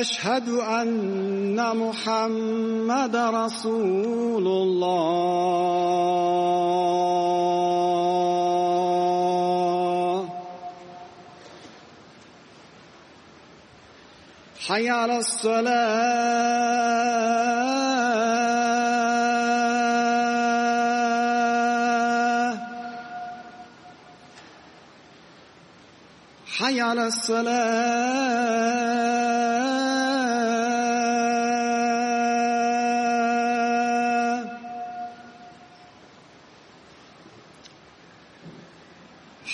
أشهد أن محمد رسول الله حي على الصلاة حي على الصلاة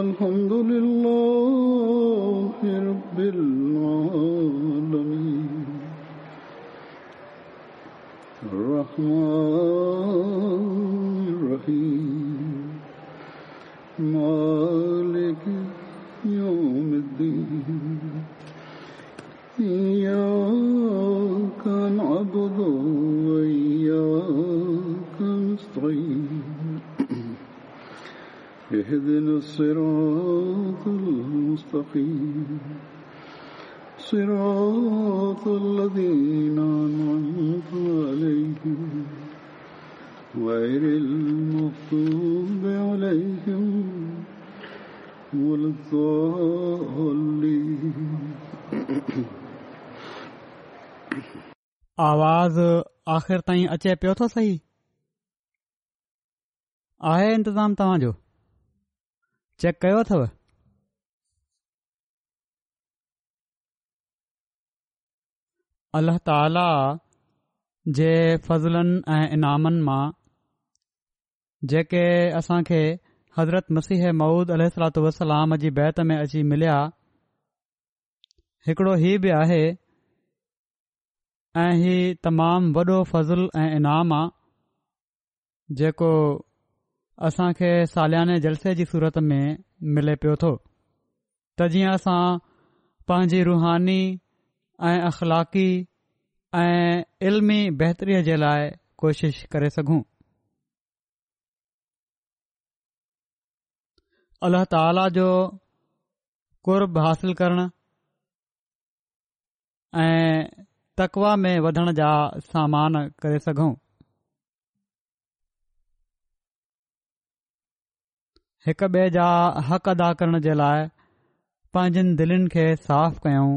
الحمد لله رب العالمين الرحمن اهدنا الصراط المستقيم صراط الذين انعمت عليهم غير المغضوب عليهم ولا آواز آخر تائیں اچے پیو تو صحیح آئے انتظام تاجو चेक कयो अथव अल्ला ताला जे फज़लनि ऐं इनामनि मां जेके असांखे हज़रत मसीह महुूद अल वसलाम जी बैत में अची मिलिया हिकड़ो ही बि आहे ऐं हीउ तमामु वॾो फज़लु ऐं इनाम आहे जेको असां खे सालियाने जलसे जी सूरत में मिले पियो थो त जीअं असां पंहिंजी रुहानी ऐं अख़लाकी ऐं इल्मी बहितरीअ जे लाइ कोशिशि करे सघूं अल्ला ताला जो कुर्ब हासिल करणु ऐं तकवा में वधण जा सामान करे सघूं हिक ॿिए जा हक़ अदा करण जे लाइ पंहिंजनि दिलनि खे साफ़ कयूं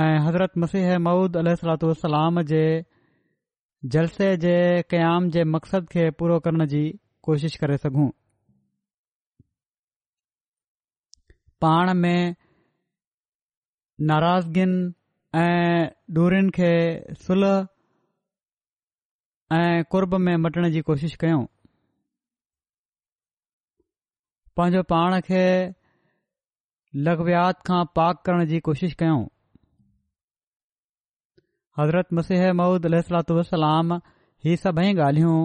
ऐं हज़रत मसीह मूद अल सलातलाम जे जलसे जे क़याम जे मक़सद खे पूरो करण जी कोशिश करे सघूं पाण में नाराज़गियुनि ऐं डूरनि खे सुलह ऐं कुरब में मटण जी कोशिशि कयूं पंहिंजो पाण खे लॻवियात खां पाक करण जी कोशिश कयूं हज़रत मसीह महूद अलसलाम ही सभई ॻाल्हियूं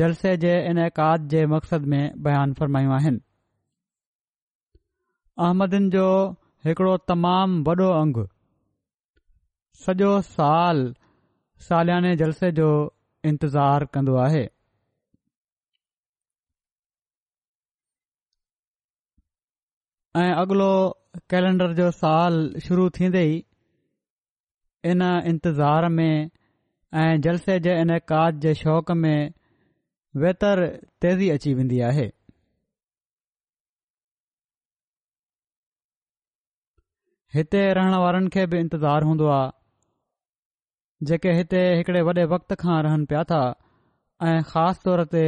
जलसे जे इनक़ाद जे मक़सद में बयानु फ़रमायूं आहिनि अहमदन जो हिकिड़ो तमामु वॾो अंगु सॼो साल सालियाने जलसे जो इंतज़ारु कन्दो आहे ऐं अॻिलो कैलेंडर जो साल शुरू थींदे ई इन इंतज़ार में ऐं जलसे जे इन काज जे शौंक़ु में वेतर तेज़ी अची वेंदी आहे हिते रहण वारनि खे बि इंतज़ारु हूंदो आहे जेके हिते वॾे वक़्त खां रहनि पिया था ख़ासि तौर ते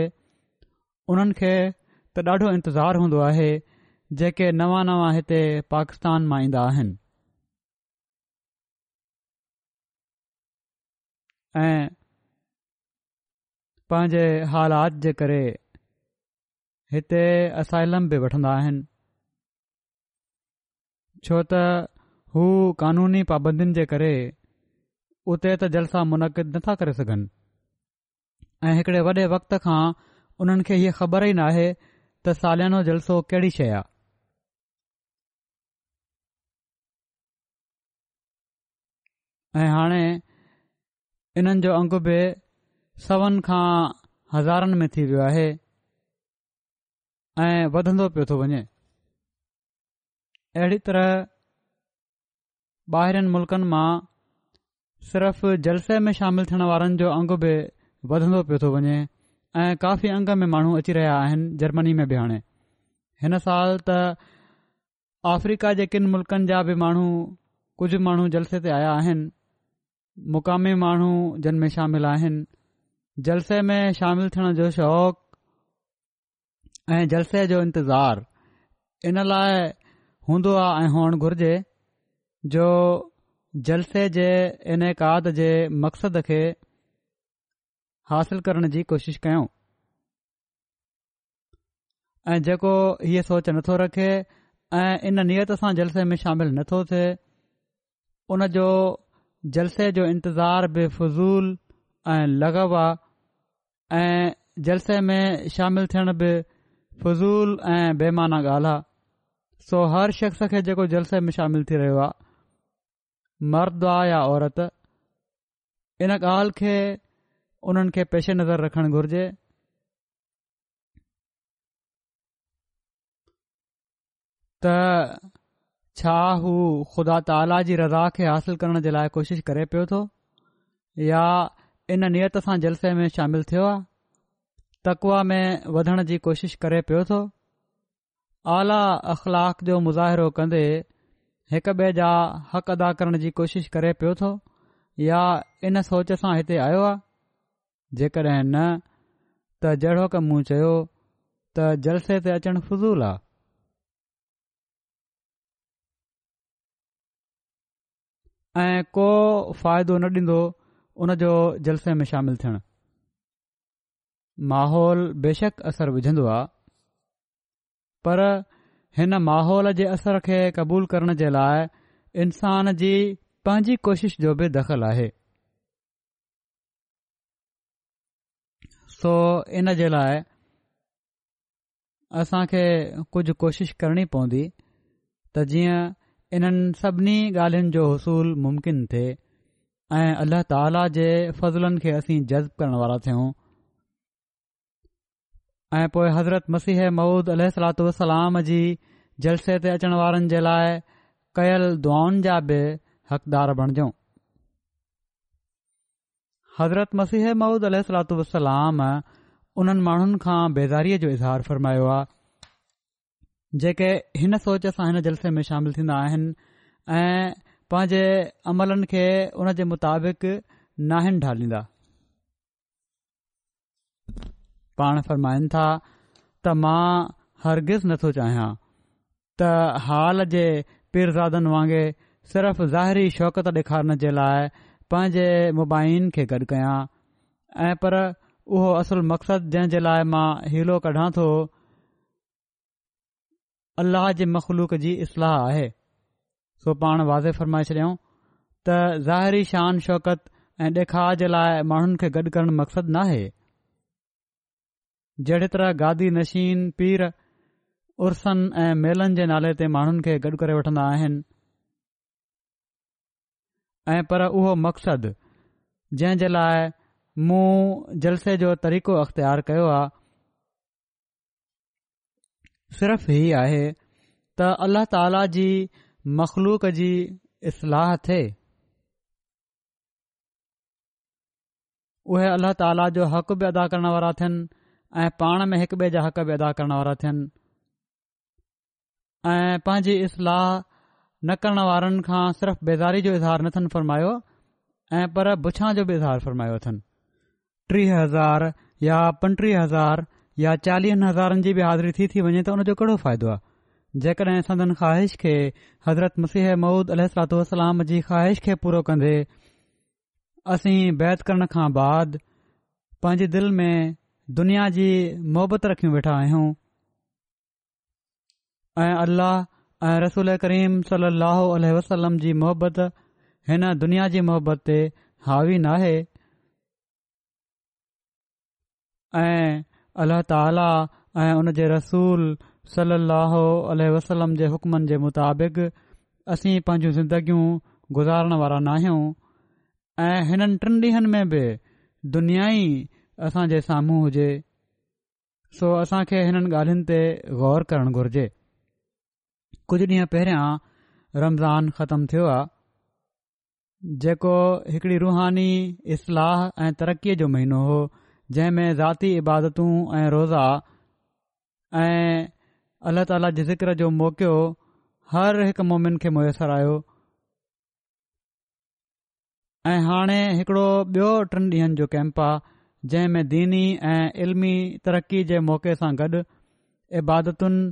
उन्हनि खे त ॾाढो इंतज़ारु जेके नवा नवा हिते पाकिस्तान मां ईंदा आहिनि ऐं पंहिंजे हालात जे करे हिते असाइलम बि वठंदा आहिनि छो त हू कानूनी पाबंदियुनि जे करे उते त जलसा मुनक़िद नथा करे सघनि ऐं हिकड़े वॾे वक़्त खां उन्हनि खे हीअ ख़बर ई न आहे त सालियानो जलसो कहिड़ी शइ आहे ऐं हाणे इन्हनि जो अंग बि सवन खां हज़ारनि में थी वियो आहे ऐं वधंदो पियो थो वञे अहिड़ी तरह ॿाहिनि मुल्कनि मां सिर्फ़ जलसे में शामिल थियण वारनि जो अंग बि वधंदो पियो थो वञे ऐं काफ़ी अंग में माण्हू अची रहिया आहिनि जर्मनी में बि हाणे हिन साल त अफ्रीका जे किन मुल्कनि जा बि माण्हू कुझु माण्हू जलसे आया मुक़ामी माण्हू जिन में शामिल आहिनि जलसे में शामिल थियण जो शौक़ु ऐं जलसे जो इंतज़ारु इन लाइ हूंदो आहे ऐं हुअणु घुरिजे जो जलसे जे इनक़ाद काद जे मक़्सद खे हासिल करण जी कोशिश कयूं ऐं जेको इहे सोच नथो रखे ऐं इन नियत सां जलसे में शामिल नथो थिए उन जो जलसे जो इंतज़ार बि फज़ूल ऐं लगव आहे ऐं जलसे में शामिल थियण बि फज़ूल ऐं बेमाना ॻाल्हि आहे सो हर शख़्स खे जेको जलसे में शामिल थी रहियो आहे मर्दु आहे या औरत इन ॻाल्हि खे उन्हनि खे पेशे नज़र रखणु घुर्जे त छा हू ख़ुदा त आला जी रज़ा खे हासिल करण जे लाइ कोशिशि करे पियो थो या इन नियत सां जलसे में शामिल थियो आहे तकवा में वधण जी कोशिश करे पियो थो आला अख़लाक़ जो मुज़ाहिरो कंदे हिकु ॿिए जा हक़ अदा करण जी कोशिश करे पियो थो या इन सोच सां हिते आयो आहे जेकॾहिं न त जहिड़ो कंहिं चयो त जलसे ते अचण फज़ूल आहे ऐं को फ़ाइदो न ॾींदो उन जो जलसे में शामिल थियण माहौल बेशक असर विझंदो आहे पर हिन माहौल जे असर खे क़बूल करण जे लाइ इंसान जी पंहिंजी कोशिश जो बि दख़ल आहे सो इन जे लाइ असांखे कुझु कोशिश करणी पवंदी त जीअं इन्हनि सभिनी ॻाल्हियुनि जो उसूल मुमकिन थिए ऐं अलाह ताला जे फज़लनि खे असीं जज़्ब करण वारा थियूं ऐं पोए हज़रत मसीह मऊद अल सलातू वलाम जी जलसे ते अचण वारनि जे लाइ कयल दुआउनि जा बि हक़दार बणजो हज़रत मसीह मौद अल सलातू वसलाम उन्हनि माण्हुनि खां बेज़ारीअ जो इज़हार फ़रमायो आहे जेके हिन सोच सां हिन जलसे में शामिल थींदा आहिनि ऐं पंहिंजे अमलनि खे उन जे मुताबिक़ नाहिन ढालींदा पाण फ़रमाइनि था त मां हरगिज़ नथो चाहियां त हाल जे पीरज़ादनि वांगुरु सिर्फ़ ज़ाहिरी शौक़त ॾेखारण जे लाइ पंहिंजे मुबाइनि खे गॾु कयां ऐं पर उहो असुलु मक़सदु जंहिं जे लाइ मां हीलो कढां थो अलाह जे मख़लूक जी इस्लाह आहे सो पाण वाज़े फ़र्माइ छॾियाऊं त ज़ाहिरी शान शौक़त ऐं ॾेखार जे लाइ माण्हुनि खे गॾु करणु मक़सदु नाहे जहिड़ी तरह गादी नशीन पीर उर्सनि ऐं मेलनि जे नाले ते माण्हुनि खे गॾु करे वठंदा आहिनि ऐं पर उहो मक़सदु जंहिं जे लाइ मूं जलसे जो तरीक़ो अख़्तियार कयो आहे सिर्फ़ हीअ आहे त अल्ला ताला जी मख़लूक जी इस्लाह थिए उहे अल्ला ताला जो हक़ बि अदा करण वारा थियनि ऐं पाण में हिकु ॿिए जा हक़ बि अदा करण वारा थियनि ऐं पंहिंजी इस्लाह न करण वारनि खां सिर्फ़ु बेज़ारी जो इज़हार न अथनि ऐं पर पुछां जो बि इज़ार फरमायो अथनि टीह हज़ार या पंटीह हज़ार या चालीहनि हज़ारनि जी बि हाज़िरी थी थी वञे त हुन जो कहिड़ो फ़ाइदो आहे जेकॾहिं सदन ख़्वाहिश खे हज़रत मसीह महुूद अल सलात वसलाम जी ख़्वाहिश खे पूरो कंदे असीं बैत करण खां बाद पंहिंजे दिल में दुनिया जी मुहबत रखियूं वेठा आहियूं ऐं अल्लाह ऐं रसूल करीम सल अ वसलम जी मुहबत हिन दुनिया जी मोहबत ते हावी नाहे ऐं अल्लाह ताली ऐं उन जे रसूल सल ए वसलम जे हुकमनि जे मुताबिक़ असीं पंहिंजूं ज़िंदगियूं गुज़ारण वारा न आहियूं ऐं हिननि टिन ॾींहनि में बि दुनिया ई असां जे साम्हूं हुजे सो असांखे हिननि ॻाल्हियुनि ते गौर करणु घुर्जे कुझु ॾींहं पहिरियां रमज़ान ख़तमु थियो आहे जेको हिकिड़ी रुहानी इस्लाह ऐं तरक़ीअ जो महीनो हो जंहिं में ज़ाती इबादतूं ऐं रोज़ा ऐं अल्ला ताला जे ज़िक्र जो मौक़ो हर हिकु मोमिन खे मुयसरु आयो ऐं हाणे हिकड़ो ॿियो टिनि ॾींहनि जो कैम्प आहे जंहिं में दीनी ऐं इल्मी तरक़ी जे मौक़े सां गॾु इबादतुनि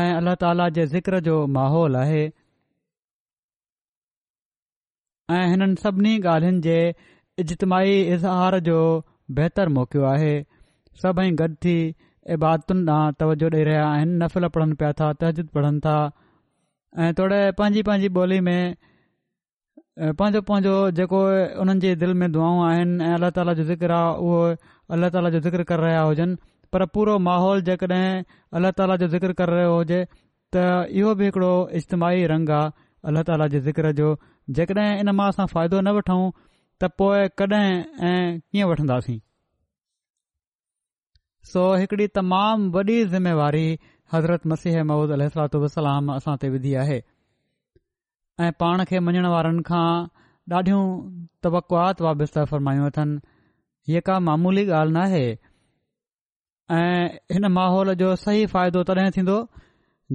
ऐं अला ताला जे ज़िक्र जो माहौल आहे ऐं हिन सभिनी ॻाल्हियुनि जे इजतमाही इज़हार जो बहितर मौक़ियो आहे सभई गॾु थी इबादतुनि तां तवजो ॾेई रहिया आहिनि नफ़िल पढ़नि पिया था तजिद पढ़नि था ऐं थोरे पंहिंजी पंहिंजी ॿोली में पंहिंजो पंहिंजो जेको हुननि जे दिल में दुआऊं आहिनि ऐं अलाह ताला जो ज़िकर आहे उहो अलाह ताला जो ज़िकर कर रहिया हुजनि पर पूरो माहौल जेकॾहिं अल्लाह ताला जो ज़िकर कर रहियो हुजे त इहो बि हिकिड़ो इज्तमाही रंग आहे अला ताला जो ज़िकर जो जेकॾहिं इन मां असां फ़ाइदो न वठूं त पोइ कॾहिं ऐं कीअं वठंदासीं सो हिकिड़ी तमामु वॾी जिम्मेवारी हज़रत मसीह महमूद अलातलाम असां ते विधी आहे ऐं पाण खे मञण वारनि खां ॾाढियूं तवकवात वाबिस्ता फरमायूं अथनि इहा का मामूली ॻाल्हि नाहे ऐं हिन माहौल जो सही फ़ाइदो तॾहिं थींदो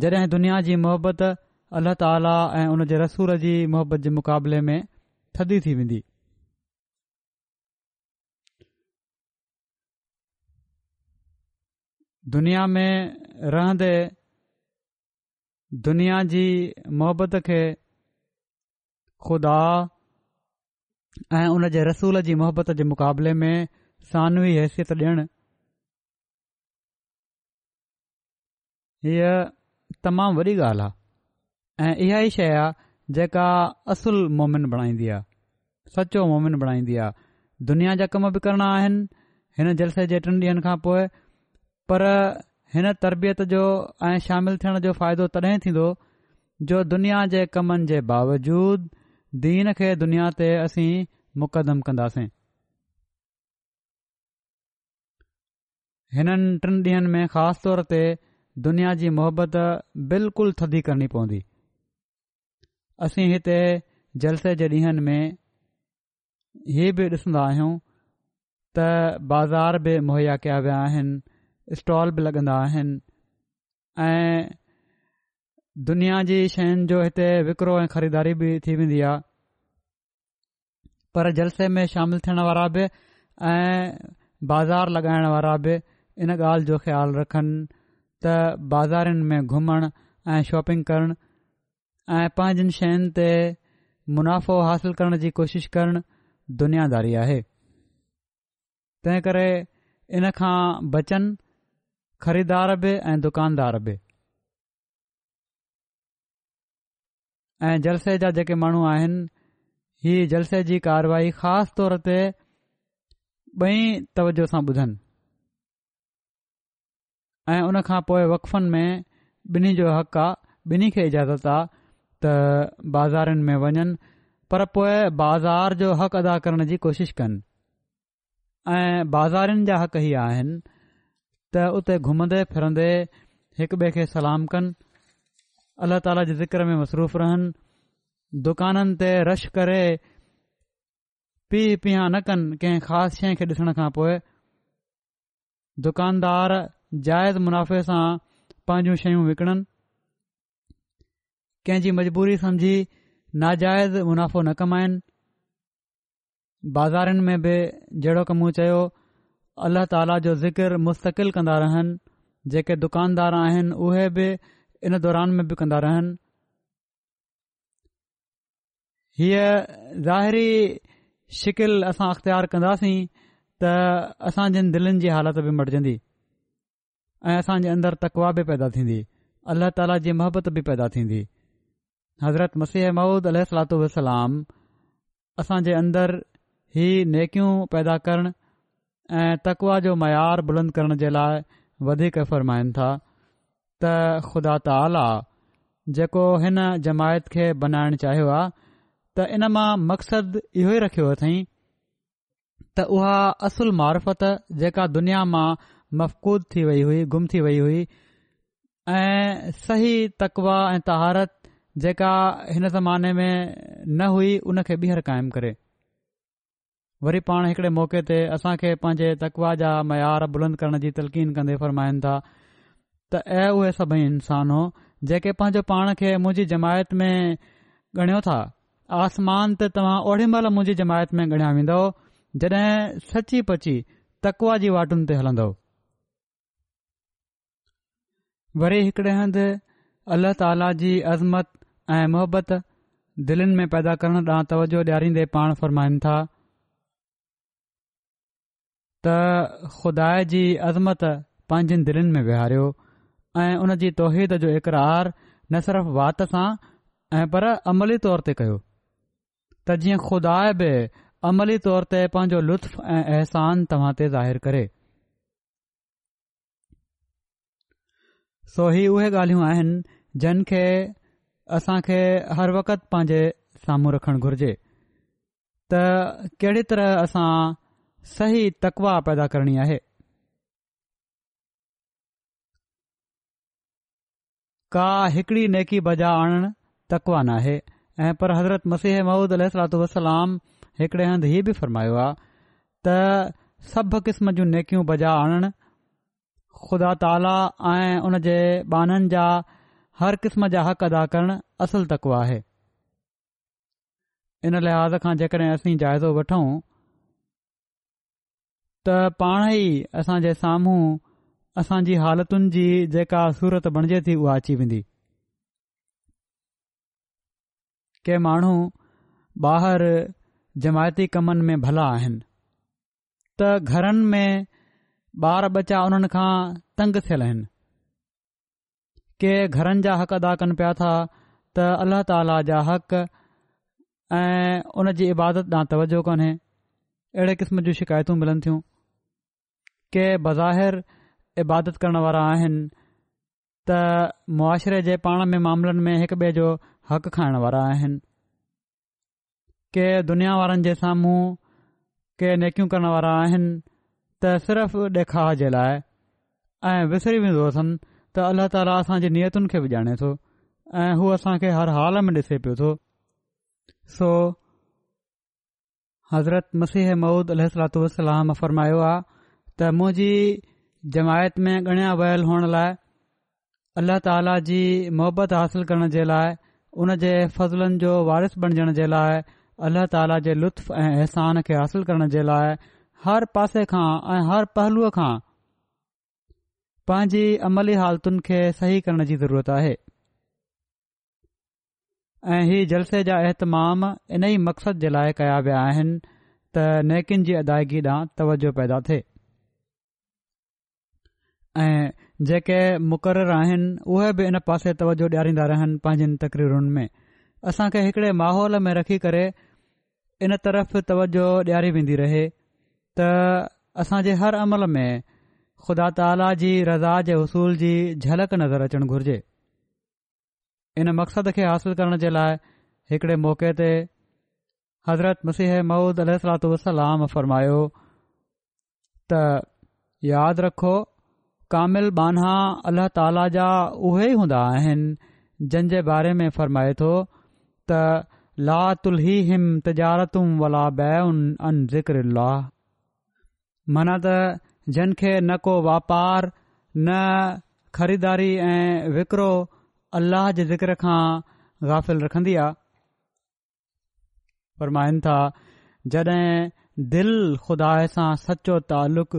जॾहिं दुनिया जी मोहबत अल्लाह ताली ऐं उन जे रसूर जी मोहबत जे मुक़ाबले में थदी थी वेंदी दुनिया में रहंदे दुनिया जी मोहबत खे खुदा ऐं उन जे रसूल जी मोहबत जे मुक़ाबले में सानवी हैसियत ॾियणु हीअ तमामु वॾी ॻाल्हि आहे ऐं इहा ई शइ आहे जेका असुल मोमिन बणाईंदी आहे सचो मोमिन बणाईंदी आहे दुनिया जा कम बि करणा आहिनि हिन जलसे जे टिनि ॾींहनि खां पोइ पर हिन तरबियत जो ऐं शामिलु थियण जो फ़ाइदो तॾहिं थीन्दो जो दुनिया जे कमनि जे बावजूद दीन खे दुनिया ते असीं मुक़दम कंदासीं हिननि टिनि ॾींहनि में ख़ासि तौर ते दुनिया जी मोहबत बिल्कुलु थदी करणी पवंदी असीं हिते जलसे जे ॾींहंनि में हीअ बि ॾिसंदा आहियूं त बाज़ार बि मुहैया कया विया आहिनि स्टॉल बि लॻंदा आहिनि दुनिया जी शयुनि जो हिते विकिरो ऐं ख़रीदारी बि थी वेंदी आहे पर जलसे में शामिल थियण वारा बि ऐं बाज़ार लॻाइण वारा बि इन ॻाल्हि जो ख़्यालु रखनि त बाज़ारनि में घुमण ऐं शॉपिंग करणु ऐं पंहिंजनि शयुनि ते मुनाफ़ो हासिल करण जी कोशिशि करणु दुनियादारी आहे तंहिं करे इन खां बचनि ख़रीदार बि ऐं दुकानदार बि ऐं जलसे जा जेके माण्हू आहिनि हीउ जलसे जी कारवाहाई ख़ासि तौर ते ॿई तवजो सां ॿुधनि ऐं उनखां पोइ वकफ़नि में ॿिन्ही जो हक़ आहे ॿिन्ही खे इजाज़त आहे त बाज़ारिनि में वञनि पर पोइ बाज़ार जो हक़ अदा करण जी कोशिशि कनि ऐं बाज़ारिनि जा हक़ ई आहिनि त उते घुमंदे फिरंदे हिकु ॿिए खे सलाम कनि अलाह ताला जे ज़िक्र में मसरूफ़ रहनि दुकाननि ते रश करे पी पिया न कनि कंहिं ख़ासि शइ खे ॾिसण खां पोइ दुकानदार जाइज़ मुनाफ़े सां पंहिंजूं शयूं विकिणनि कंहिंजी मजबूरी समझी नाजाइज़ मुनाफ़ो न कमाइनि बाज़ारिनि में बि जहिड़ो कमु चयो अल्ला ताला जो ज़िकिर मुस्तक़िल कंदा रहनि जेके दुकानदार आहिनि उहे बि इन दौरान में बि कंदा रहनि हीअ ज़ाहिरी शिकिल असां अख़्तियार कंदासीं त असां जिन दिलनि जी हालत बि मटिजन्दी ऐं असां जे अंदरु तकवा बि पैदा थीन्दी अल्ल ताला जी मोहबत बि पैदा थींदी हज़रत मसीह महूद अलाम असां जे अंदर ही नेकियूं पैदा करण ऐं तकवा जो मयार बुलंद करण जे लाइ वधीक फरमाइनि था त ख़ुदा ताला जेको हिन जमायत खे बनाइण चाहियो आहे त इन मां मक़्सद इहो ई रखियो अथई त उहा असुल मार्फत जेका दुनिया मां मफ़कूद थी वई हुई गुम थी वई हुई ऐं सही तकवा ऐं तहारत जेका हिन ज़माने में न हुई उन खे ॿीहर क़ाइमु करे वरी पाण हिकड़े मौके ते असां खे पांजे तकवा जा मयार बुलंद करण जी तलक़ीन कन्न्दन्द्दे फ़र्माइनि था त ऐं उहे सभई इंसान हो जेके पंहिंजो पाण खे मुंहिंजी जमायत में ॻणियो था आसमान ते तव्हां ओड़ी महिल मुहिंजी जमायत में ॻणिया वेंदो जड॒हिं सची पची तकवा जी वाटुनि ते हलंदो वरी हिकड़े हंदि अलाह ताला जी अज़मत ऐं मोहब्बत दिलनि में पैदा करण ॾांहुं तवजो ॾियारींदे पाण फ़रमाइनि था त ख़ुदा जी अज़मत पंहिंजनि दिलनि में विहारियो ऐं उन जी तौहीद जो इक़रार न सिर्फ़ वात सां ऐं पर अमली तौर ते कयो त जीअं ख़ुदा बि अमली तौर ते पंहिंजो लुत्फ़ ऐं अहसान तव्हां ते ज़ाहि करे सो ही उहे ॻाल्हियूं आहिनि जिन खे असां खे हर वक़्तु पंहिंजे साम्हूं रखणु घुर्जे त कहिड़ी तरह असां सही तकवा पैदा करणी आहे का हिकड़ी नेकी बजा आणण तकवा न आहे ऐं पर हज़रत मसीह महूद महमूद वसलाम हिकड़े हंधि हीउ बि फ़रमायो आहे त सभु क़िस्म जूं नेकियूं बजा आणण ख़ुदा ताला ऐं उन जे बाननि जा हर क़िस्म जा हक़ अदा करणु असुलु तकवा आहे इन लिहाज़ खां जेकॾहिं असीं जाइज़ो वठूं त पाण ई असां जे साम्हूं असांजी हालतुनि जी जेका सूरत बणिजे थी उहा अची वेंदी के माण्हू ॿाहिरि जमायती कमनि में भला आहिनि त घरनि में ॿार बचा उन्हनि खां तंग थियल आहिनि के घरनि जा हक़ अदा कनि पिया था त अल्ला ताला जा हक़ ऐं उन जी इबादत ॾांहुं तवजो कोन्हे अहिड़े क़िस्म जूं शिकायतूं मिलनि थियूं के बज़ाहिर इबादत करण वारा आहिनि त मुआरे जे पाण में मामलनि में हिकु ॿिए जो हक़ खाइण वारा आहिनि के दुनिया वारनि जे साम्हूं के नेकियूं करण वारा आहिनि त सिर्फ़ ॾेखार जे लाइ ऐं विसरी वेंदो अथनि त अलाह ताला असांजी नियतुनि खे बि ॼाणे थो ऐं हू असांखे हर हाल में ॾिसे पियो थो सो हज़रत मसीह महूद वसलाम फरमायो आहे त मुंहिंजी जमायत में ॻणियां वयल हुअण लाइ अलाह ताला जी मुहबत हासिल करण जे लाइ उन जे फ़ज़लनि जो वारिस बणजण जे लाइ अलाह ताला जे लुत्फ़ ऐं अहसान खे हासिल करण जे लाइ हर पासे खां ऐं हर पहलूअ खां पंहिंजी अमली हालतुनि खे सही करण जी ज़रूरत आहे ऐं हीउ जलसे जा अहतमाम इन ई मक़सद जे लाइ कया विया आहिनि त नेकिन जी अदायगी ॾांहुं तवजो पैदा थिए ऐं जेके मुक़ररु आहिनि उहे बि इन पासे तवजो ॾियारींदा रहनि पंहिंजनि तकरीरुनि में असांखे हिकड़े माहौल में रखी करे इन तरफ़ तवजो ॾियारी वेंदी रहे त असांजे हर अमल में ख़ुदा ताला जी रज़ा जे उसूल जी झलक नज़र अचणु घुरिजे इन मक़सद खे हासिल करण जे लाइ हिकिड़े मौके ते हज़रत मसीह महूद अल सलातू फरमायो त यादि रखो कामिल बानहा अलाह ताला जा उहे ई हूंदा आहिनि जंहिंजे बारे में फ़रमाए थो त ला तुलही हिम ला माना त जिन खे न को वापार न ख़रीदारी ऐं विकिरो अल्लाह जे ज़िक्र खां गाफ़िल रखंदी आहे फ़रमाइनि था जड॒हिं दिल खुदा सां सचो तालुक़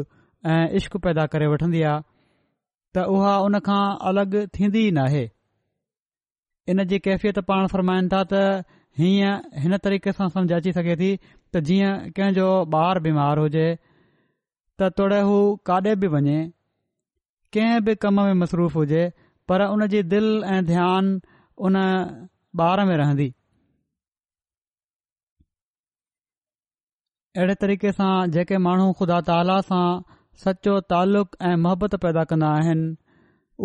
ऐं इश्क़ पैदा करे वठंदी आहे त उहा उन खां अलॻि थींदी नाहे इन जी कैफ़ियत पाण फरमाइनि था त हीअं हिन तरीक़े सां समुझ अची सघे थी त जीअं कंहिं जो बीमार हुजे त तोड़े हू काॾे बि वञे कंहिं बि कम में मसरूफ़ हुजे पर उनजी दिलि ऐं ध्यानु उन ॿार में रहंदी अहिड़े तरीक़े सां जेके माण्हू ख़ुदा ताला सां सचो तालुक ऐं मोहबत पैदा कंदा आहिनि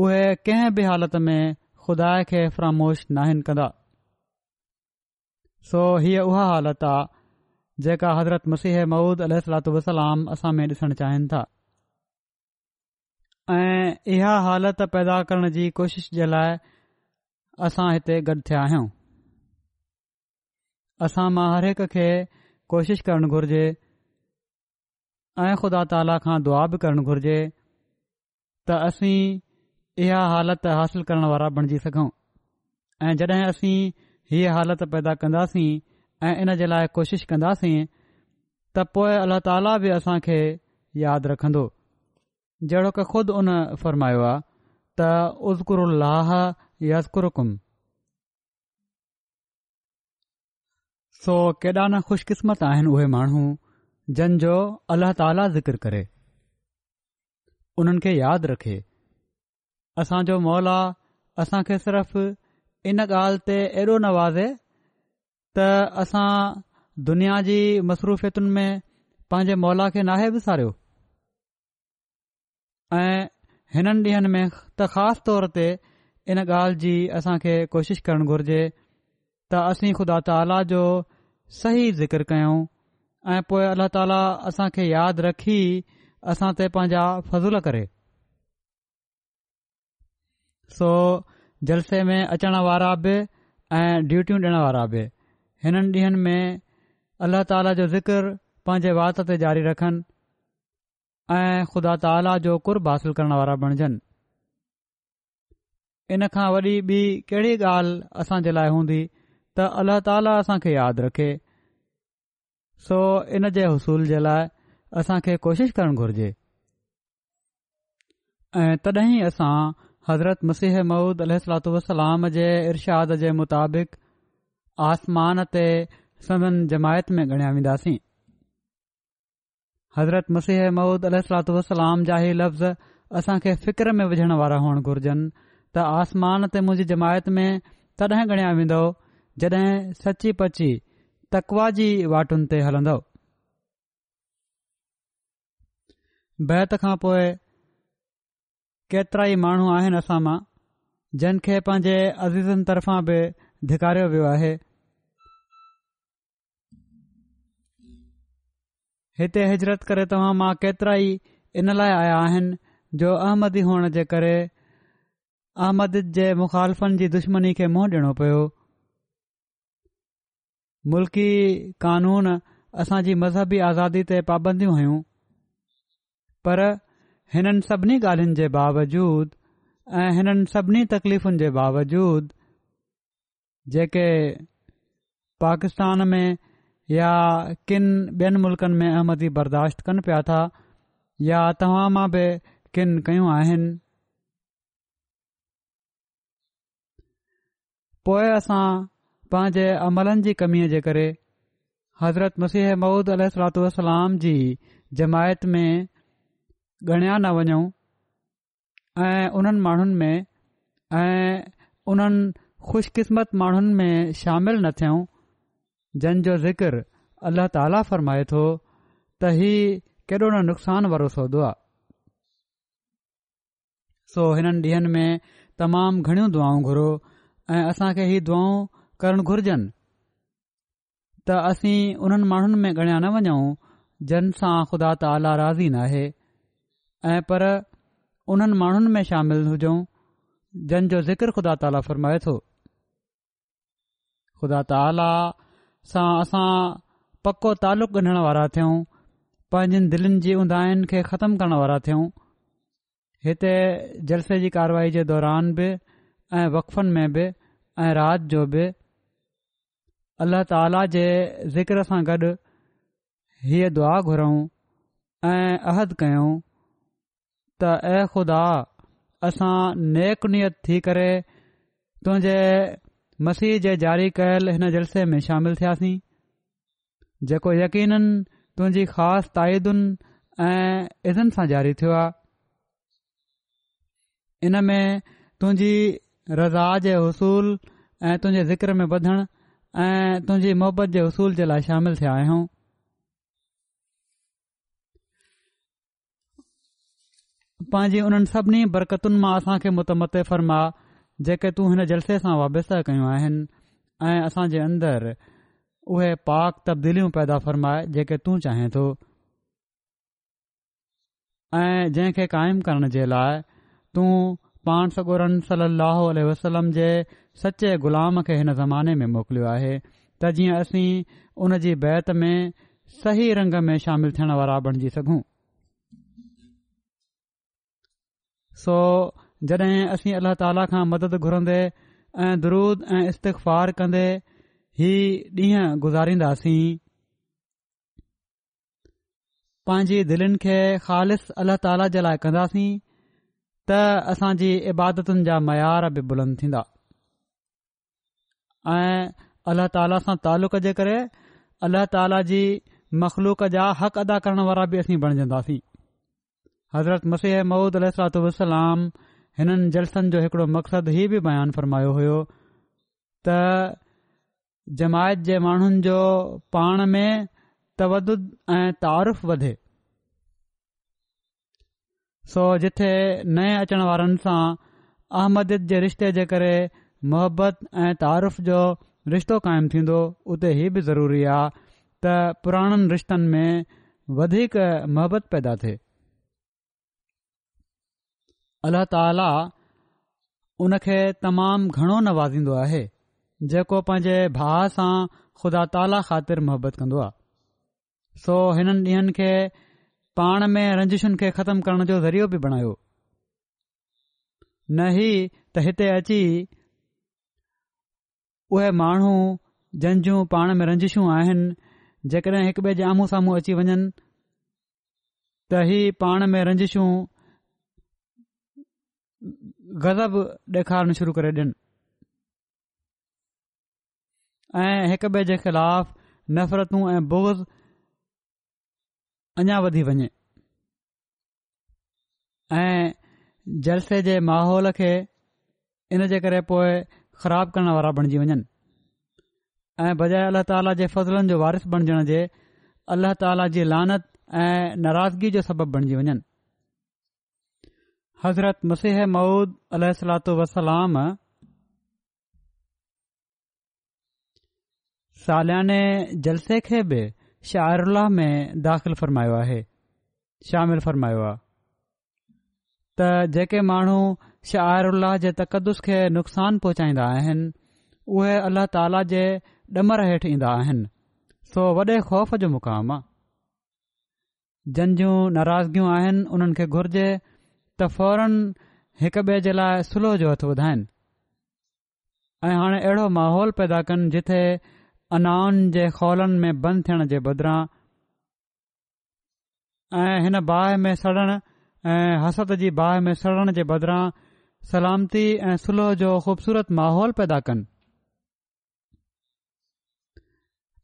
उहे कंहिं बि हालति में खुदा खे फरामोश नाहिनि कंदा सो हीअ उहा हालत आहे जेका हज़रत मसीह महूद वसलाम असां में ॾिसण चाहिनि था ऐं इहा हालति पैदा करण जी कोशिश जे लाइ असां हिते गॾु थिया आहियूं असां मां हर हिक खे कोशिशि करणु घुरिजे ऐं ख़ुदा ताला खां दुआ बि करणु घुर्जे त असीं इहा हालति हासिलु करण वारा बणिजी सघूं ऐं जॾहिं असीं हीअ हालति पैदा कंदासीं ऐं इन जे लाइ कोशिश कंदासीं त पोइ अलाह ताला बि असां खे यादि रखंदो जहिड़ो की ख़ुदि उन फ़र्मायो आहे त उज़कुर लाह यकुरुकुम सो केॾा न ख़ुशकिस्मत आहिनि उहे माण्हू जो अल्लाह ताला ज़िक्र करे उन्हनि खे यादि रखे असांजो मौला असां खे सिर्फ़ु इन ॻाल्हि ते एॾो नवाज़े त असां दुनिया जी मसरूफ़ियतुनि में पंहिंजे मौला खे नाहे विसारियो ऐं हिननि ॾींहनि में त ख़ासि तौर ते इन ॻाल्हि जी असांखे कोशिशि करणु घुर्जे त असीं ख़ुदा ताला जो सही ज़िक्र कयूं ऐं पोइ अलाह ताला असांखे यादि रखी असां ते पंहिंजा फज़ल करे सो जलसे में अचण वारा बि ऐं ड्यूटियूं ॾिअण वारा बि हिननि ॾींहनि में अल्ला ताला जो ज़िक्र पंहिंजे वात ते जारी रखनि ऐं ख़ुदा ताला जो कुर्ब हासिल करण वारा बणजनि इन खां वॾी ॿी कहिड़ी ॻाल्हि असांजे लाइ हूंदी त अल्ला ताला असांखे यादि रखे सो इन जे हुसूल जे लाइ असां खे कोशिश करणु घुर्जे ऐं तॾहिं असां हज़रत मसीह मूद अल सलातू वसलाम जे इर्शाद जे मुताबिक़ आसमान ते सदन जमायत में ॻणिया वेंदासीं हज़रत मसीह मूद अल सलातू वसलाम जा ई लफ़्ज़ असां खे फिक्र में विझण वारा हुअणु घुरजनि त आसमान ते मुंहिंजी जमायत में तॾहिं ॻणिया वेंदो जॾहिं सची पची तकवा जी वाटुनि ते हलन्दो बैत खां पोइ केतिरा ई माण्हू आहिनि असां मां जिन खे पंहिंजे अज़ीज़नि तरफ़ां बि धिकारियो वियो आहे हिते हिजरत करे तव्हां मां केतिरा ई इन लाइ आया आहिनि जो अहमदी हुअण जे करे अहमद जे मुखालफ़नि जी दुश्मनी खे मुंहुं ॾियणो पियो मुल्की कानून असांजी मज़हबी आज़ादी ते पाबंदियूं हुयूं पर हिननि सभिनी ॻाल्हियुनि जे बावजूद ऐं हिननि सभिनी तकलीफ़ुनि जे बावजूदि जेके पाकिस्तान में या किनि ॿियनि मुल्कनि में अहमदी बर्दाश्त कनि पिया था या तव्हां मां बि किन कयूं आहिनि पोइ असां पंहिंजे अमलनि जी कमीअ जे करे हज़रत मसीह महूद अलतलाम जी जमायत में ॻणिया न वञूं ऐं उन्हनि माण्हुनि में ऐं उन्हनि ख़ुशकिस्मत माण्हुनि में शामिल न थियूं जो ज़िक्र अला ताला फ़रमाए थो त हीउ केॾो न नुक़सान वारो सौदो आहे सो हिननि ॾींहनि में तमामु घणियूं दुआऊं घुरो ऐं असां खे दुआऊं करणु घुर्जनि त असीं उन्हनि माण्हुनि में ॻणिया न वञऊं जन सां ख़ुदा त आला राज़ी नाहे ऐं पर उन्हनि माण्हुनि में शामिल हुजऊं जो ज़िक्र ख़ुदा ताला फ़रमाए थो ख़ुदा خدا आला सां असां पको तालुक़ु ॾञण वारा थियूं पंहिंजनि दिलनि जी उंदन खे ख़तमु करण वारा थियूं हिते जलसे जी कार्यवाही जे दौरान बि ऐं वक़फ़नि में बि ऐं राति जो बि अल्लाह ताला जे ज़िकिर सां गॾु हीअ दुआ घुरऊं ऐं अहदु कयऊं त ऐ ख़ुदा असां नियत थी करे तुंहिंजे मसीह जे जारी कयल हिन जलसे में शामिल थियासीं जेको यकीन तुंहिंजी ख़ासि ताइदुनि ऐं इज़न सां जारी थियो आहे में तुंहिंजी रज़ा जे हुसूल ऐं तुंहिंजे ज़िक्र में ॿधणु ऐं तुहिंजी मुहबत जे असूल जे लाइ शामिल थिया आहियूं पांजी उन्हनि सभिनी बरकतुनि मां असां खे मुतमत फ़रमा जेके तूं हिन जलसे सां वाबस्त कयूं आहिनि ऐं असां जे अंदरि उहे पाक तब्दीलियूं पैदा फ़रमाए जेके तूं चाहें थो ऐं जंहिं क़ाइमु करण जे लाइ तू पाण सगोरन सली वसलम जे सचे ग़ुलाम खे हिन ज़माने में मोकिलियो आहे त जीअं असीं हुन जी बैत में सही रंग में शामिल थियण वारा बणिजी सघूं सो जॾहिं असीं अल्ला ताला खां मदद घुरंदे ऐं दरूद ऐं इस्तफ़ार कंदे ही ॾींहं गुज़ारींदासीं पांजी दिलनि खे ख़ालि अल्लाह ताला जे लाइ कंदासीं त असांजी इबादतुनि जा मयार बि बुलंद थींदा ऐं अलाह ताला सां तालुक़ जे करे अला ताला जी मख़लूक जा हक़ अदा करण वारा बि असीं बणजंदासीं हज़रत मसीह महूद अलाम हिननि जलसनि जो हिकड़ो मक़सदु हीउ बि बयानु फ़रमायो हुयो त जमायत जे माण्हुनि जो पाण में तवद ऐं तारुफ़ वधे सो जिथे नए अचण वारनि सां अहमद जे रिश्ते जे करे मोहबत ऐं तारीफ़ जो रिश्तो क़ाइमु थींदो उते हीअ बि ज़रूरी आहे त पुराणनि रिश्तनि में वधीक मोहबत पैदा थिए अल्ल्ह ताला उन खे तमामु घणो नवाज़ींदो आहे जेको पंहिंजे भाउ सां ख़ुदा ताला ख़ातिर मोहबत कंदो आहे सो हिननि ॾींहनि खे पाण में रंजिशुनि खे ख़तमु करण जो ज़रियो बि बणायो न ही त हिते अची उहे माण्हू जंहिंजूं पाण में रंजिशूं आहिनि जेकॾहिं हिकु ॿिए जे आम्हूं साम्हूं अची वञनि त पान पाण में रंजिशूं गज़ब ॾेखारणु शुरू करे ॾियनि ऐं हिकु ॿिए जे ख़िलाफ़ु नफ़रतूं ऐं बुज़ अञा वधी वञे ऐं जलसे जे माहौल खे इन जे ख़राबु करणु वारा बणिजी वञनि ऐं बजा अल अलाह ताली जे फ़ज़लनि जो वारिस बणिजण जे अलाह ताला जी लानत ऐं नाराज़गी जो सबबु बणिजी वञनि हज़रत मुसिह मऊद अल वालियाने जलसे खे बि शाहरुलाह में दाख़िलु फ़र्मायो आहे शामिलु फ़र्मायो आहे त जेके माण्हू उल्लाह जे तकदुस खे नुक़सान पहुचाईंदा आहिनि उहे अलाह ताला जे ॾमरु हेठि ईंदा आहिनि सो वॾे ख़ौफ़ जो मुक़ाम आहे जंहिंजूं नाराज़गियूं आहिनि उन्हनि खे घुर्जे त फ़ौरन हिकु ॿिए जे लाइ सुलह जो हथु ॿुधाइनि ऐं हाणे अहिड़ो माहौल पैदा कनि जिथे अनाउन जे खौलनि में बंदि थियण जे बदिरां ऐं हिन बाहि में सड़णु ऐं हसद जी बाहि सड़ण जे बदिरां सलामती ऐं सुलह जो ख़ूबसूरत माहौल पैदा कनि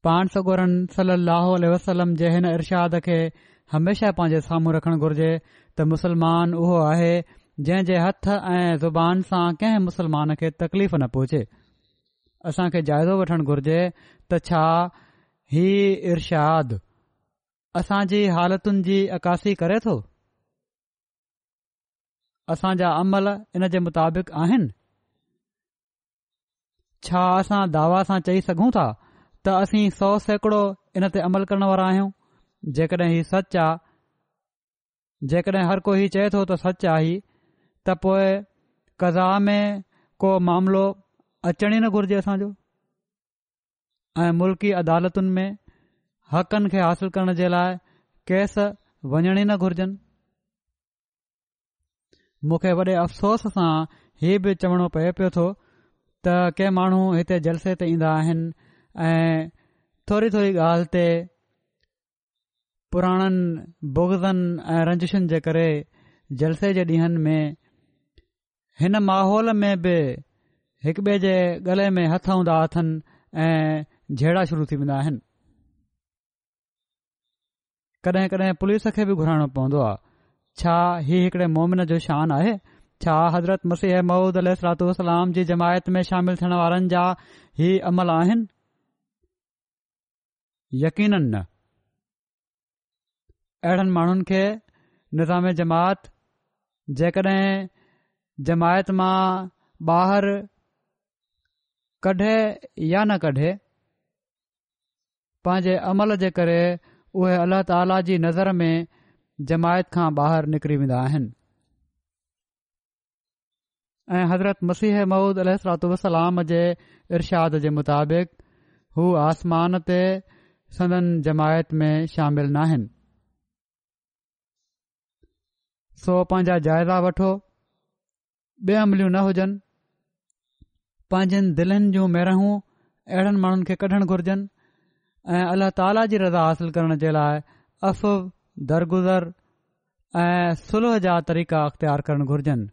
पाण सगोरनि सली वसलम जे हिन इर्षाद खे हमेशा पंहिंजे साम्हूं रखणु घुर्जे त मुसलमान उहो आहे जंहिं जे हथ ऐं ज़ुबान सां कंहिं मुसलमान खे तकलीफ़ न पहुचे असांखे जाइज़ो वठणु घुर्जे त छा ही इर्षाद असांजी हालतुनि जी अकासी करे थो असांजा अमल इन जे मुताबिक़ आहिनि छा असां दावा सां चई सघूं था त असी सौ सैकड़ो इन ते अमल करण वारा आहियूं जेकॾहिं सच आहे जेकॾहिं हर को हीउ चए थो त सच आहे ही त पोइ कज़ा में को मामिलो अचनि ई न घुर्जे असांजो ऐं मुल्की अदालतुनि में हक़नि खे हासिल करण जे लाइ केस वञण ई न घुर्जनि मूंखे वॾे अफ़सोस सां हीअ बि चवणो पए पियो थो त के माण्हू हिते जलसे ते ईंदा आहिनि ऐं थोरी थोरी ॻाल्हि ते पुराणनि बोगज़नि ऐं रंजिशन जे करे जलसे जे ॾींहनि में हिन माहौल में बि हिक ॿिए जे गले में हथ हूंदा अथनि ऐं झेड़ा शुरू थी वेंदा आहिनि कॾहिं कॾहिं पुलिस खे बि घुराइणो पवंदो छा हीउ हिकिड़े मोमिन जो शान आहे छा हज़रत मसीह महूद अल सलातलाम जी जमायत में शामिलु थियण वारनि जा جا अमल आहिनि यक़ीन न अहिड़नि माण्हुनि खे निज़ाम जमात जेकॾहिं जमायत मां ॿाहिरि कढे या न कढे पंहिंजे अमल जे करे उहे अल्ला ताला जी नज़र में जमायत खां ॿाहिरि निकिरी वेंदा आहिनि हज़रत मसीह महूद अल वसलाम जे इर्शाद जे मुताबिक़ हू आसमान ते सदन जमायत में शामिल न सो पंहिंजा जाइज़ा वठो बे अमलियूं न हुजनि पंहिंजनि दिलनि जूं महिरहूं अहिड़नि माण्हुनि खे कढणु घुर्जनि ऐं अलाह ताला जी रज़ा हासिल करण जे लाइ अफ़ दरगुज़र ऐं सुलह जा तरीक़ा अख़्तियार करणु घुर्जनि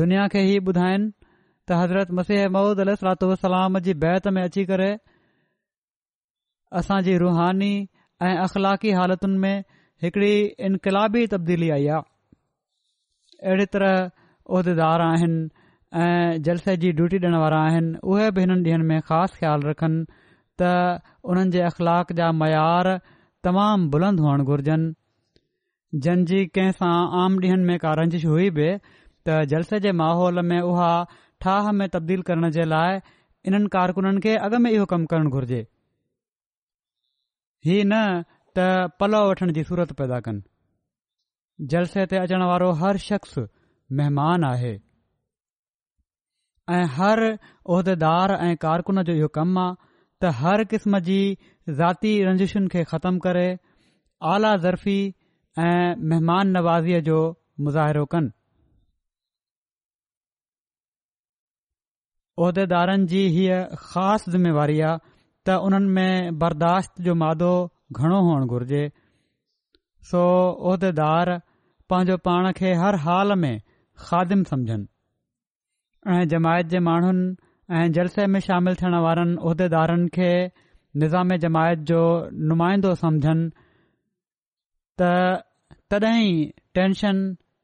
दुनिया खे इहे ॿुधाइनि त हज़रत मसीह महूदल सलातलाम जी बैत में अची करे असांजी रुहानी ऐं अख़लाक़ी हालतुनि में हिकड़ी इनकलाबी तब्दीली आई आहे अहिड़े तरह उहिदेदार आहिनि ऐं जलसे जी ड्यूटी ॾियणु वारा आहिनि उहे बि हिननि ॾींहनि में ख़ासि ख़्यालु रखनि त उन्हनि जे अख़लाक जा मयार तमामु बुलंद हुअण घुरिजनि जंहिंजी कंहिंसां आम ॾींहनि में का रंजिश हुई बि त जलसे जे माहौल में उहा ठाह में तब्दील करण जे लाइ इन्हनि कारकुननि खे अॻु में इहो कमु करणु घुर्जे ही न त पलव वठण जी सूरत पैदा कनि जलसे ते अचण वारो हर शख्स महिमान आहे ऐं हर उहिदेदार ऐं कारकुन जो इहो कमु आहे त हर क़िस्म जी ज़ाती रंजिशुनि खे ख़तमु करे आला ज़रफी ऐं महिमान नवाज़ीअ जो मुज़ाहिरो कनि उहिदेदारनि जी हीअ ख़ासि ज़िमेवारी आहे त उन्हनि में बर्दाश्त जो मादो घणो हुअणु घुर्जे सो उहिदेदार पंहिंजो पाण खे हर हाल में खादिम सम्झनि ऐं जमायत जे माण्हुनि ऐं जलसे में शामिल थियण वारनि उहिदेदारनि खे निज़ाम जमायत जो नुमाइंदो समझन त तॾहिं टेंशन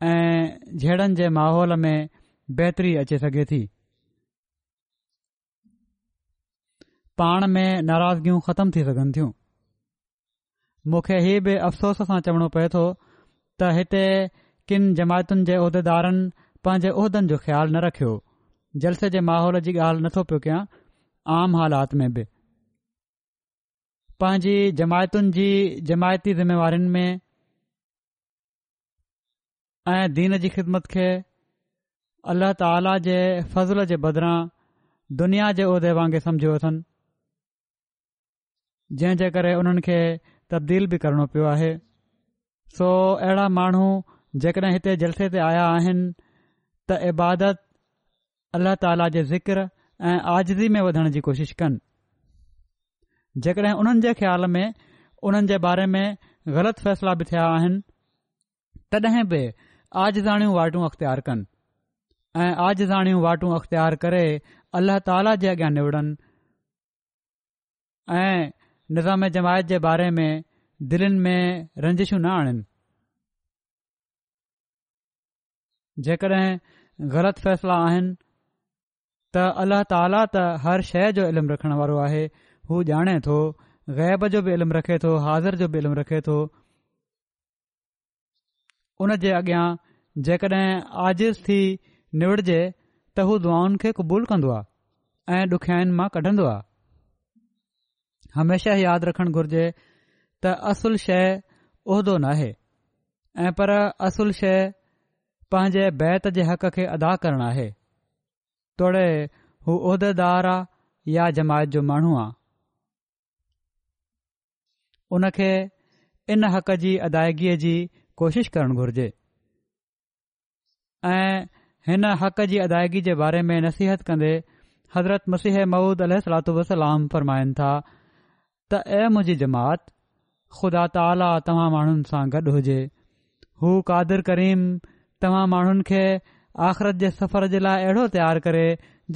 ऐं जहिड़नि जे माहौल में बहितरी अची सघे थी पाण में नाराज़गियूं ख़त्म थी सघनि थियूं मुखे इहे बि अफ़सोस सां चवणो पए थो त हिते किनि जमायतुनि जे उहिदेदारनि पंहिंजे उहिदनि जो ख़्यालु न रखियो जलसे जे माहौल जी ॻाल्हि नथो पियो कयां आम हालात में बि पंहिंजी जमायतुनि जी जमायती ज़िमेवारिनि में ऐं दीन जी ख़िदमत खे अल्लाह ताला जे फज़ुल जे बदिरां दुनिया जे उहिदे वांगुरु सम्झियो अथनि जंहिंजे करे उन्हनि खे तब्दील बि करणो पियो आहे सो अहिड़ा माण्हू जेकॾहिं हिते जलसे ते आया आहिनि त इबादत अल्लाह ताला जे ज़िक्र ऐं आज़दी में वधण जी कोशिश कनि जेकॾहिं उन्हनि जे ख़्याल में उन्हनि जे बारे में ग़लति फ़ैसिला बि थिया आहिनि तॾहिं बि आज जाणियूं वाटूं अख़्तियार कनि ऐं आज जाणियूं वाटूं अख़्तियार करे अलाह ताला जे अॻियां निवड़नि ऐं निज़ाम जमायत जे बारे में दिलनि में रंजिशूं न आणिनि जेकॾहिं ग़लति फ़ैसिला आहिनि त अल्लाह ताला त हर शइ जो इल्मु रखण वारो आहे हू ॼाणे थो ग़ैब जो बि इल्मु रखे थो हाज़िर जो बि इल्मु रखे थो उन जे अॻियां जेकड॒हिं आजिज़ थी निवड़जे त हू दुआनि खे क़बूलु कंदो आहे ऐं डुखियानि मां कढंदो आहे हमेशा यादि रखण घुर्जे त असुल शइ उहिदो नाहे ऐं पर असुल शइ पंहिंजे बैत जे हक़ खे अदा करणु आहे तोड़े हू उहिदेदार आहे या जमायत जो माण्हू आहे उन खे इन हक़ जी अदायगीअ जी कोशिश करणु घुर्जे ऐं हिन हक़ जी अदायगी जे बारे में नसीहत कंदे हज़रत मसीह मऊद महुूद वसलाम फरमाइनि था त ऐं मुंहिंजी जमात ख़ुदा ताला तव्हां माण्हुनि सां गॾु हुजे हू कादिर करीम तव्हां माण्हुनि खे आख़िरत जे सफ़र जे लाइ अहिड़ो तयारु करे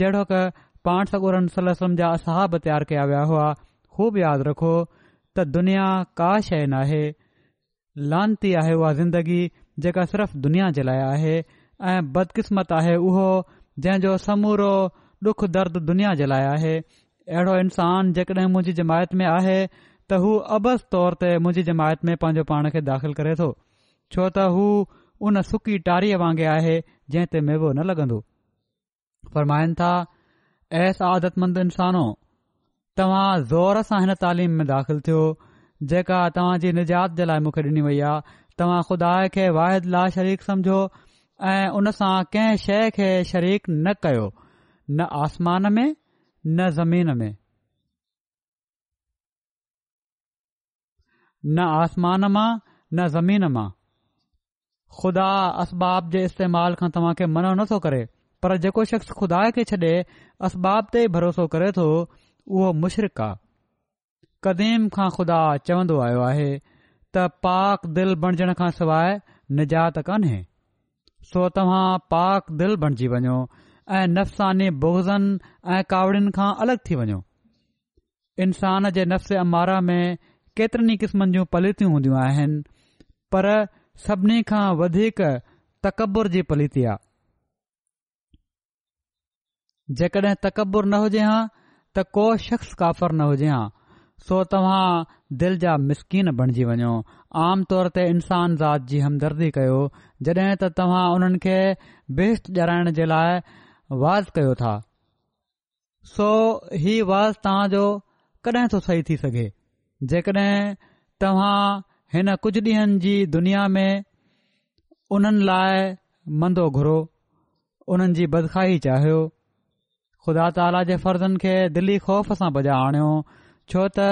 जहिड़ो के पाण सगूरन सलम जा असहाब तयारु कया विया हुआ हू बि यादि रखो त दुनिया का शइ न आहे लांती आहे उहा ज़िंदगी जेका सिर्फ़ दुनिया जे लाइ आहे ऐं बदकिस्मत आहे उहो जंहिंजो समूरो डुख दर्द दुनिया जे लाइ आहे अहिड़ो इंसान जेकॾहिं मुंहिंजी जमायत में आहे त हू अबस तौर ते मुंहिंजी जमायत में पंहिंजो पाण खे दाख़िल करे थो छो त हू उन सुकी टारीअ वांगुरु आहे जंहिं ते मेवो न लॻंदो फरमाइनि था ऐस आदतमंद इंसानो तव्हां ज़ोर सां हिन तालीम में दाख़िल थियो जेका तव्हां जी निजात जे लाइ मूंखे ॾिनी वई आहे तव्हां खुदा खे वाहिद ला शरीक समझो ऐं उन सां कंहिं शइ खे शरीक न कयो न आसमान में न ज़मीन में न आसमान मां न ज़मीन मां ख़ुदा असबाब जे इस्तेमाल खां तव्हांखे मनो नथो करे पर जेको शख़्स ख़ुदा खे छॾे असबाब ते भरोसो करे थो उहो मुशरिक़दीम खां खुदा चवंदो आयो आहे त पाक दिल बणजण खां सवाइ निजात कोन्हे सो तव्हां पाक दिल बणिजी वञो ऐं नफ़्सानी बोगज़नि ऐं कावड़ीनि खां अलॻि थी वञो इंसान जे नफ़्स अमारा में केतिरनि क़िस्मनि जूं पलीतियूं हूंदियूं आहिनि पर सभिनी खां वधीक तकबुर जी पलिती आहे जेकॾहिं तकबुर न हुजे हा त को शख़्स काफ़र न हुजां हां सो तव्हां दिल जा मिसकिन बणिजी वञो आम तौर ते इंसान ज़ात जी हमदर्दी कयो जॾहिं त तव्हां उन्हनि खे बेस्ट ॼाणाइण जे लाइ वाज़ कयो था सो ही वाज़ तव्हांजो कॾहिं थो सही थी सघे जेकॾहिं तव्हां हिन कुझु ॾींहनि जी दुनिया में उन्हनि लाइ मंदो घुरो उन्हनि जी बदखाई ख़ुदा ताला जे फर्ज़नि खे दिली खौफ़ सां बजा आणियो छो त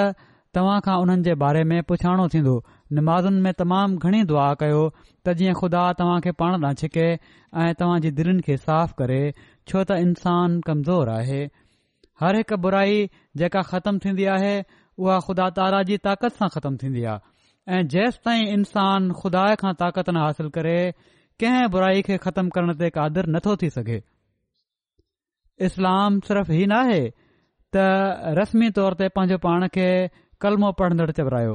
तव्हांखां उन्हनि जे बारे में पुछाणो थींदो निमाज़न में तमाम घणी दुआ कयो त जीअं खुदा तव्हां खे पाण न छिके ऐं तव्हां जी दिलनि खे साफ़ करे छो त इंसान कमज़ोर आहे हर हिकु बुराई जेका ख़तमु थींदी आहे उहा ख़ुदा ताला जी ताक़त सां ख़तमु थींदी आहे ऐ जेस ताईं इन्सान खुदा खां ताक़त न हासिल करे कंहिं बुराई खे ख़तमु करण ते कादिर नथो थी सघे इस्लाम सिर्फ़ ही न आहे त रस्मी तौर ते पंहिंजो पाण खे कलमो पढ़ंदड़ चवारायो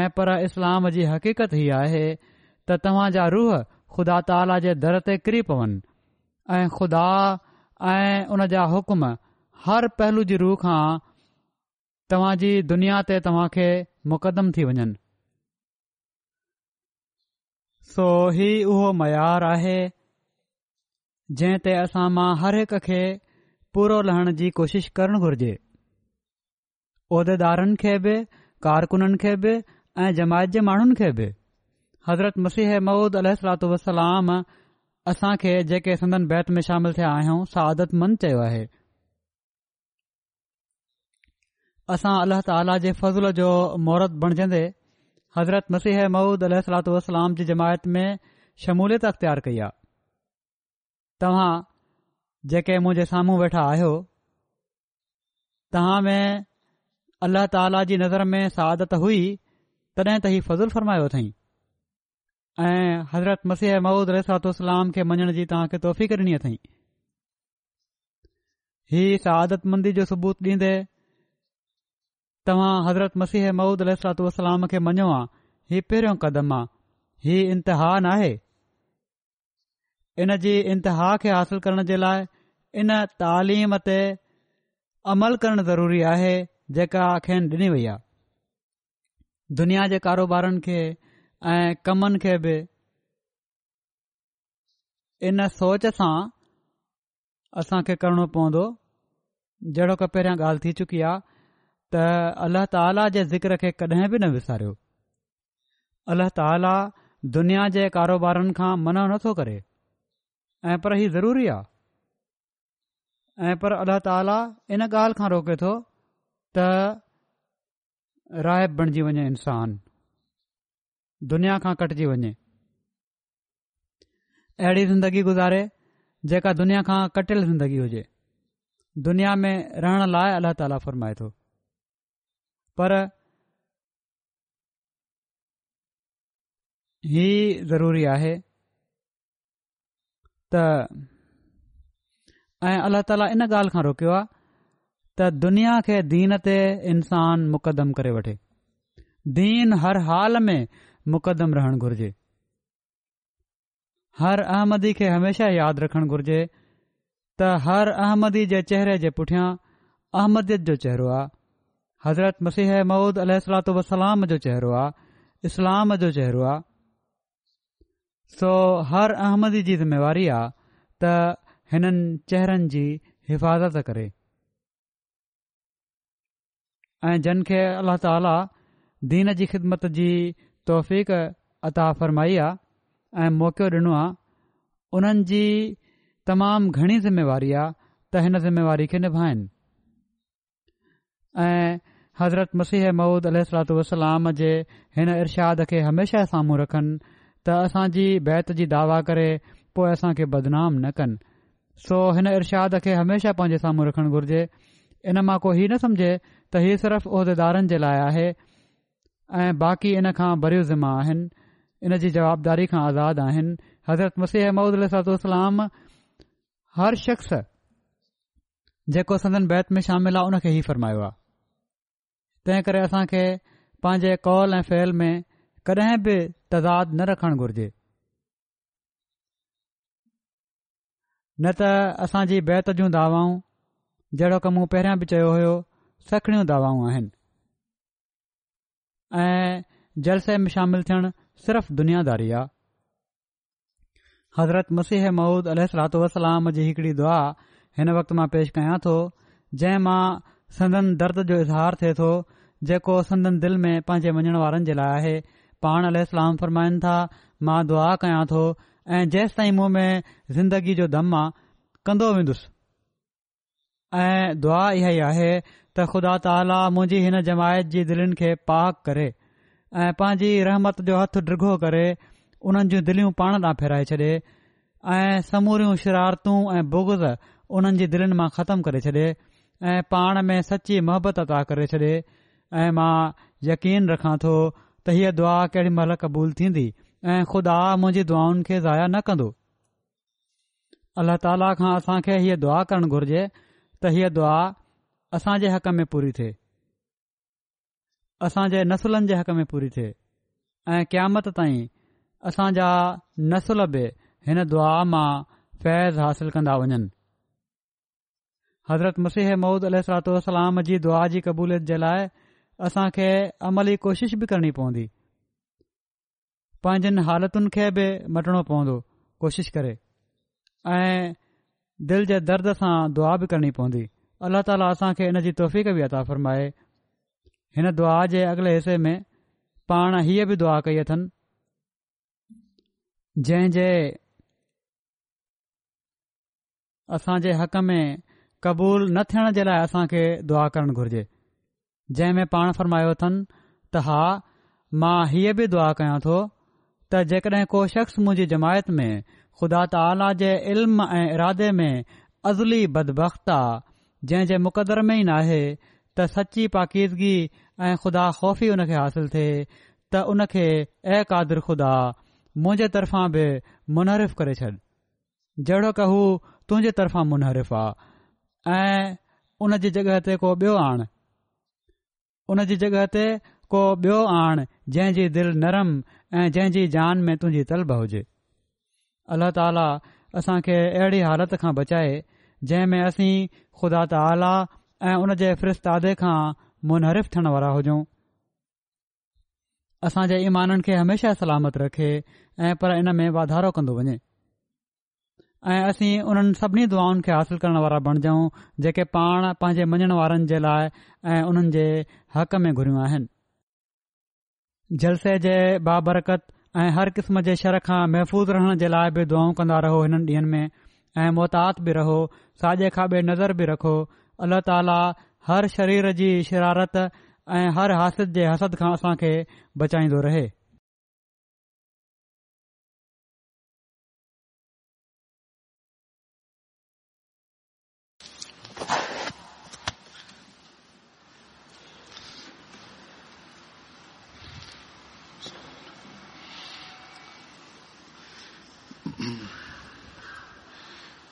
ऐं पर इस्लाम जी हक़ीक़त ई आहे त तव्हां जा रूह ख़ुदा ताला जे दर ते किरी पवनि ऐं ख़ुदा ऐं उन जा हुकुम हर पहलू जी रूह खां तव्हां जी दुनिया ते तव्हां खे मुक़दम थी वञनि सो ही उहो मयार आहे जंहिं ते असां मां हरहिक खे पूरो लहण जी कोशिश करणु घुर्जे उहिदेदारनि खे बि कारकुननि खे बि ऐं जमायत जे माण्हुनि खे बि हज़रत मसीह मूद अल सलातू असां खे जेके संदन बैत में शामिलु थिया आहियूं सा चयो आहे असां अल्ल ताला जे फज़ूल जो महुरतु बणजंदे हज़रत मसीह मूद अल सलात जी जमायत में शमूलियत अख़्तियार कई आहे तव्हां जेके मुंहिंजे साम्हूं वेठा आहियो तव्हां में अल्लाह ताला जी नज़र में सादत हुई तॾहिं त हीउ फज़ुल फ़रमायो अथई ऐं हज़रत मसीह मौद र सलातो सलाम खे मञण जी तव्हांखे तोहफ़ी करणी अथई हीअ सहादत मंदी जो सबूत ॾींदे तव्हां हज़रत मसीह मऊद र सलातो सलाम खे मञो हा हीउ पहिरियों क़दम आहे हीउ इम्तिहान आहे इन जी इंतिहा खे हासिल करण जे लाइ इन तालीम ते अमल करणु ज़रूरी आहे जेका अखियुनि ॾिनी वई आहे दुनिया जे कारोबारनि खे ऐं कमनि खे बि इन सोच सां असां करणो पवंदो जहिड़ो की पहिरियां ॻाल्हि थी चुकी आहे त अलाह ताला जे ज़िक्र खे कॾहिं बि न विसारियो अलाह ताला दुनिया जे कारोबारनि खां मनो नथो करे ऐं पर ही ज़रूरी आहे ऐं पर अल्ला ताला इन ॻाल्हि खां रोके थो त रायब बणिजी वञे इन्सान दुनिया खां कटिजी वञे अहिड़ी ज़िंदगी गुज़ारे जेका दुनिया खां कटियल ज़िंदगी हुजे दुनिया में रहण लाइ अल्ला ताला फ़रमाए थो पर ही ज़रूरी आहे त ऐं अलाह त इन ॻाल्हि खां रोकियो आहे त दुनिया खे दीन ते इन्सानु मुक़दमु करे वठे दीन हर हाल में मुकदम रहणु घुरिजे हर अहमदी खे हमेशह यादि रखणु घुरिजे त हर अहमदी जे चहिरे जे पुठियां अहमदीत जो चहिरो आहे हज़रत मसीह मूद अलो वलाम जो चहिरो आहे इस्लाम जो चेहिरो आहे सो हर अहमदी जी ज़िमेवारी आहे त हिननि चेहरनि जी हिफ़ाज़त करे ऐं जनखे अल्लाह ताला दीन जी ख़िदमत जी तोफ़ीक अता फरमाई आहे ऐं मौक़ो ॾिनो आहे उन्हनि जी तमामु घणी ज़िमेवारी आहे त हिन ज़िमेवारी खे निभाइन ऐं हज़रत मसीह महूद अलू वसलाम जे हिन इरशाद खे हमेशा साम्हूं रखनि त असांजीत जी दावा करे पोइ असां खे बदनाम न कनि सो हिन इर्शाद खे हमेशा पंहिंजे साम्हूं रखण घुर्जे इन मां को ही न समझे त हीउ सिर्फ़ उहिदेदारनि जे लाइ आहे ऐं बाक़ी इन खां भरियूं ज़िमा आहिनि इन जी जवाबदारी खां आज़ादु आहिनि हज़रत मसीह महमूद अलातूलाम हर शख़्स जेको सदन बैत में शामिल आहे उन खे ई फ़रमायो आहे तंहिं करे असां खे पंहिंजे कॉल ऐं फैल में कॾहिं बि तज़ाद न रखणु घुरिजे न त असांजी बैत जूं दावाऊं जहिड़ो की मूं पहिरियां बि चयो हुयो सखणियूं दावाऊं आहिनि ऐं जलसे में शामिल थियण सिर्फ़ दुनियादारी आहे हज़रत मसीह महूद वसलाम जी हिकिड़ी दुआ हिन वक़्त मां पेश कयां थो जंहिं मां दर्द जो इज़हार थिए थो जेको संदन दिलि में पंहिंजे मञण वारनि जे लाइ आहे पाण अलाम फ़ फ़ फ़ रमना मां दुआ कयां थो ऐं जेसि ताईं मूं में ज़िंदगी जो दमा कंदो वेंदुसि ऐं दुआ इहा ई आहे त ख़ुदा ताली मुंहिंजी हिन जमायत जी दिलनि खे पाक करे ऐं पंहिंजी रहमत जो हथु डृो करे हुननि जूं दिलियूं पाण तां फेराए छ् ऐ समूरियूं शरारतू ऐं बुगुज़ उन्हनि जी दिलनि मां ख़तमु करे छॾे ऐ पाण में सची मोहबत तां करे छॾे ऐं मां यकीन रखां थो त हीअ दुआ केॾी महिल क़बूल थींदी ऐं ख़ुदा मुंहिंजी दुआनि खे ज़ाया न कंदो अल्ला ताला खां असांखे हीअ दुआ करणु घुर्जे त हीअ दुआ असांजे हक़ में पूरी थिए असांजे नसुलनि जे हक़ में पूरी थिए ऐं क़यामत ताईं असांजा नसुल बि हिन दुआ मां फैज़ हासिल कंदा वञनि हज़रत मसीह मूदु सलातलाम जी दुआ जी क़बूलियत जे लाइ असां खे अमली कोशिशि बि करणी पवंदी पंहिंजनि हालतुनि खे बि मटिणो पवंदो कोशिशि करे ऐं दिलि जे दर्द सां दुआ बि करणी पवंदी अल्लाह ताला असांखे हिन जी तौफ़ बि अता फ़र्माए हिन दुआ जे अॻिले हिसे में पाण हीअ बि दुआ कई अथनि जंहिंजे असांजे हक़ में क़बूल न थियण जे लाइ असांखे दुआ करणु घुर्जे जंहिं में पाण फरमायो अथन त हा मां हीअ बि दुआ कयां थो त जेकॾहिं को शख़्स मुंहिंजी जमायत में खुदा ताला जे इल्म ऐं इरादे में अज़ली बदबख़्त आहे जंहिं जे मुक़दर में ई नाहे त सची पाकीदगी ऐं खु़दा ख़ौफ़ी हुन खे हासिल थिए त उन खे ऐ कादिर खुदा मुंहिंजे तरफ़ां बि मुनहरिफ़ करे छॾ जहिड़ो कू तुंहिंजे तरफ़ां मुनहरिफ़ आहे ऐं उन जी जॻहि ते को ॿियो आणे उन जी जॻहि ते को बि॒यो आण जहिंजी दिलि नरम ऐं जहिंजी जान में तुंहिंजी तलब हुजे अल्ल्ह ताला असां खे अहिड़ी हालति खां बचाए जंहिं में असीं ख़ुदा त आला ऐं हुन जे फ़रिस्ते खां मुन थियण वारा हुजऊं असांजे ईमाननि खे हमेशा सलामत रखे ऐं पर इन में वाधारो कंदो वञे ऐं असीं उन्हनि सभिनी दुआनि खे हासिल करण वारा बणिजऊं जेके पाण पंहिंजे मञण वारनि जे लाइ ऐं उन्हनि जे हक़ में घुरियूं आहिनि जलसे जे बाबरकत ऐं हर क़िस्म जे शर खां महफ़ूज़ रहण जे लाइ बि दुआऊं कंदा रहो हिननि ॾींहनि में ऐं मोहतात बि रहो साॼे खां ॿे नज़र बि रखो अल्लाह ताला हर शरीर जी शरारत ऐं हर हासिद जे हसद खां असां खे बचाईंदो रहे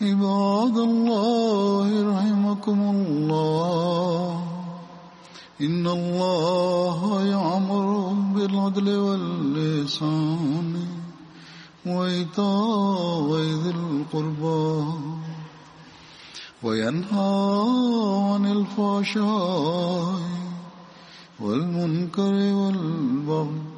عباد الله رحمكم الله إن الله يعمر بالعدل واللسان وإيتاء ذي القربى وينهى عن الفحشاء والمنكر والبغي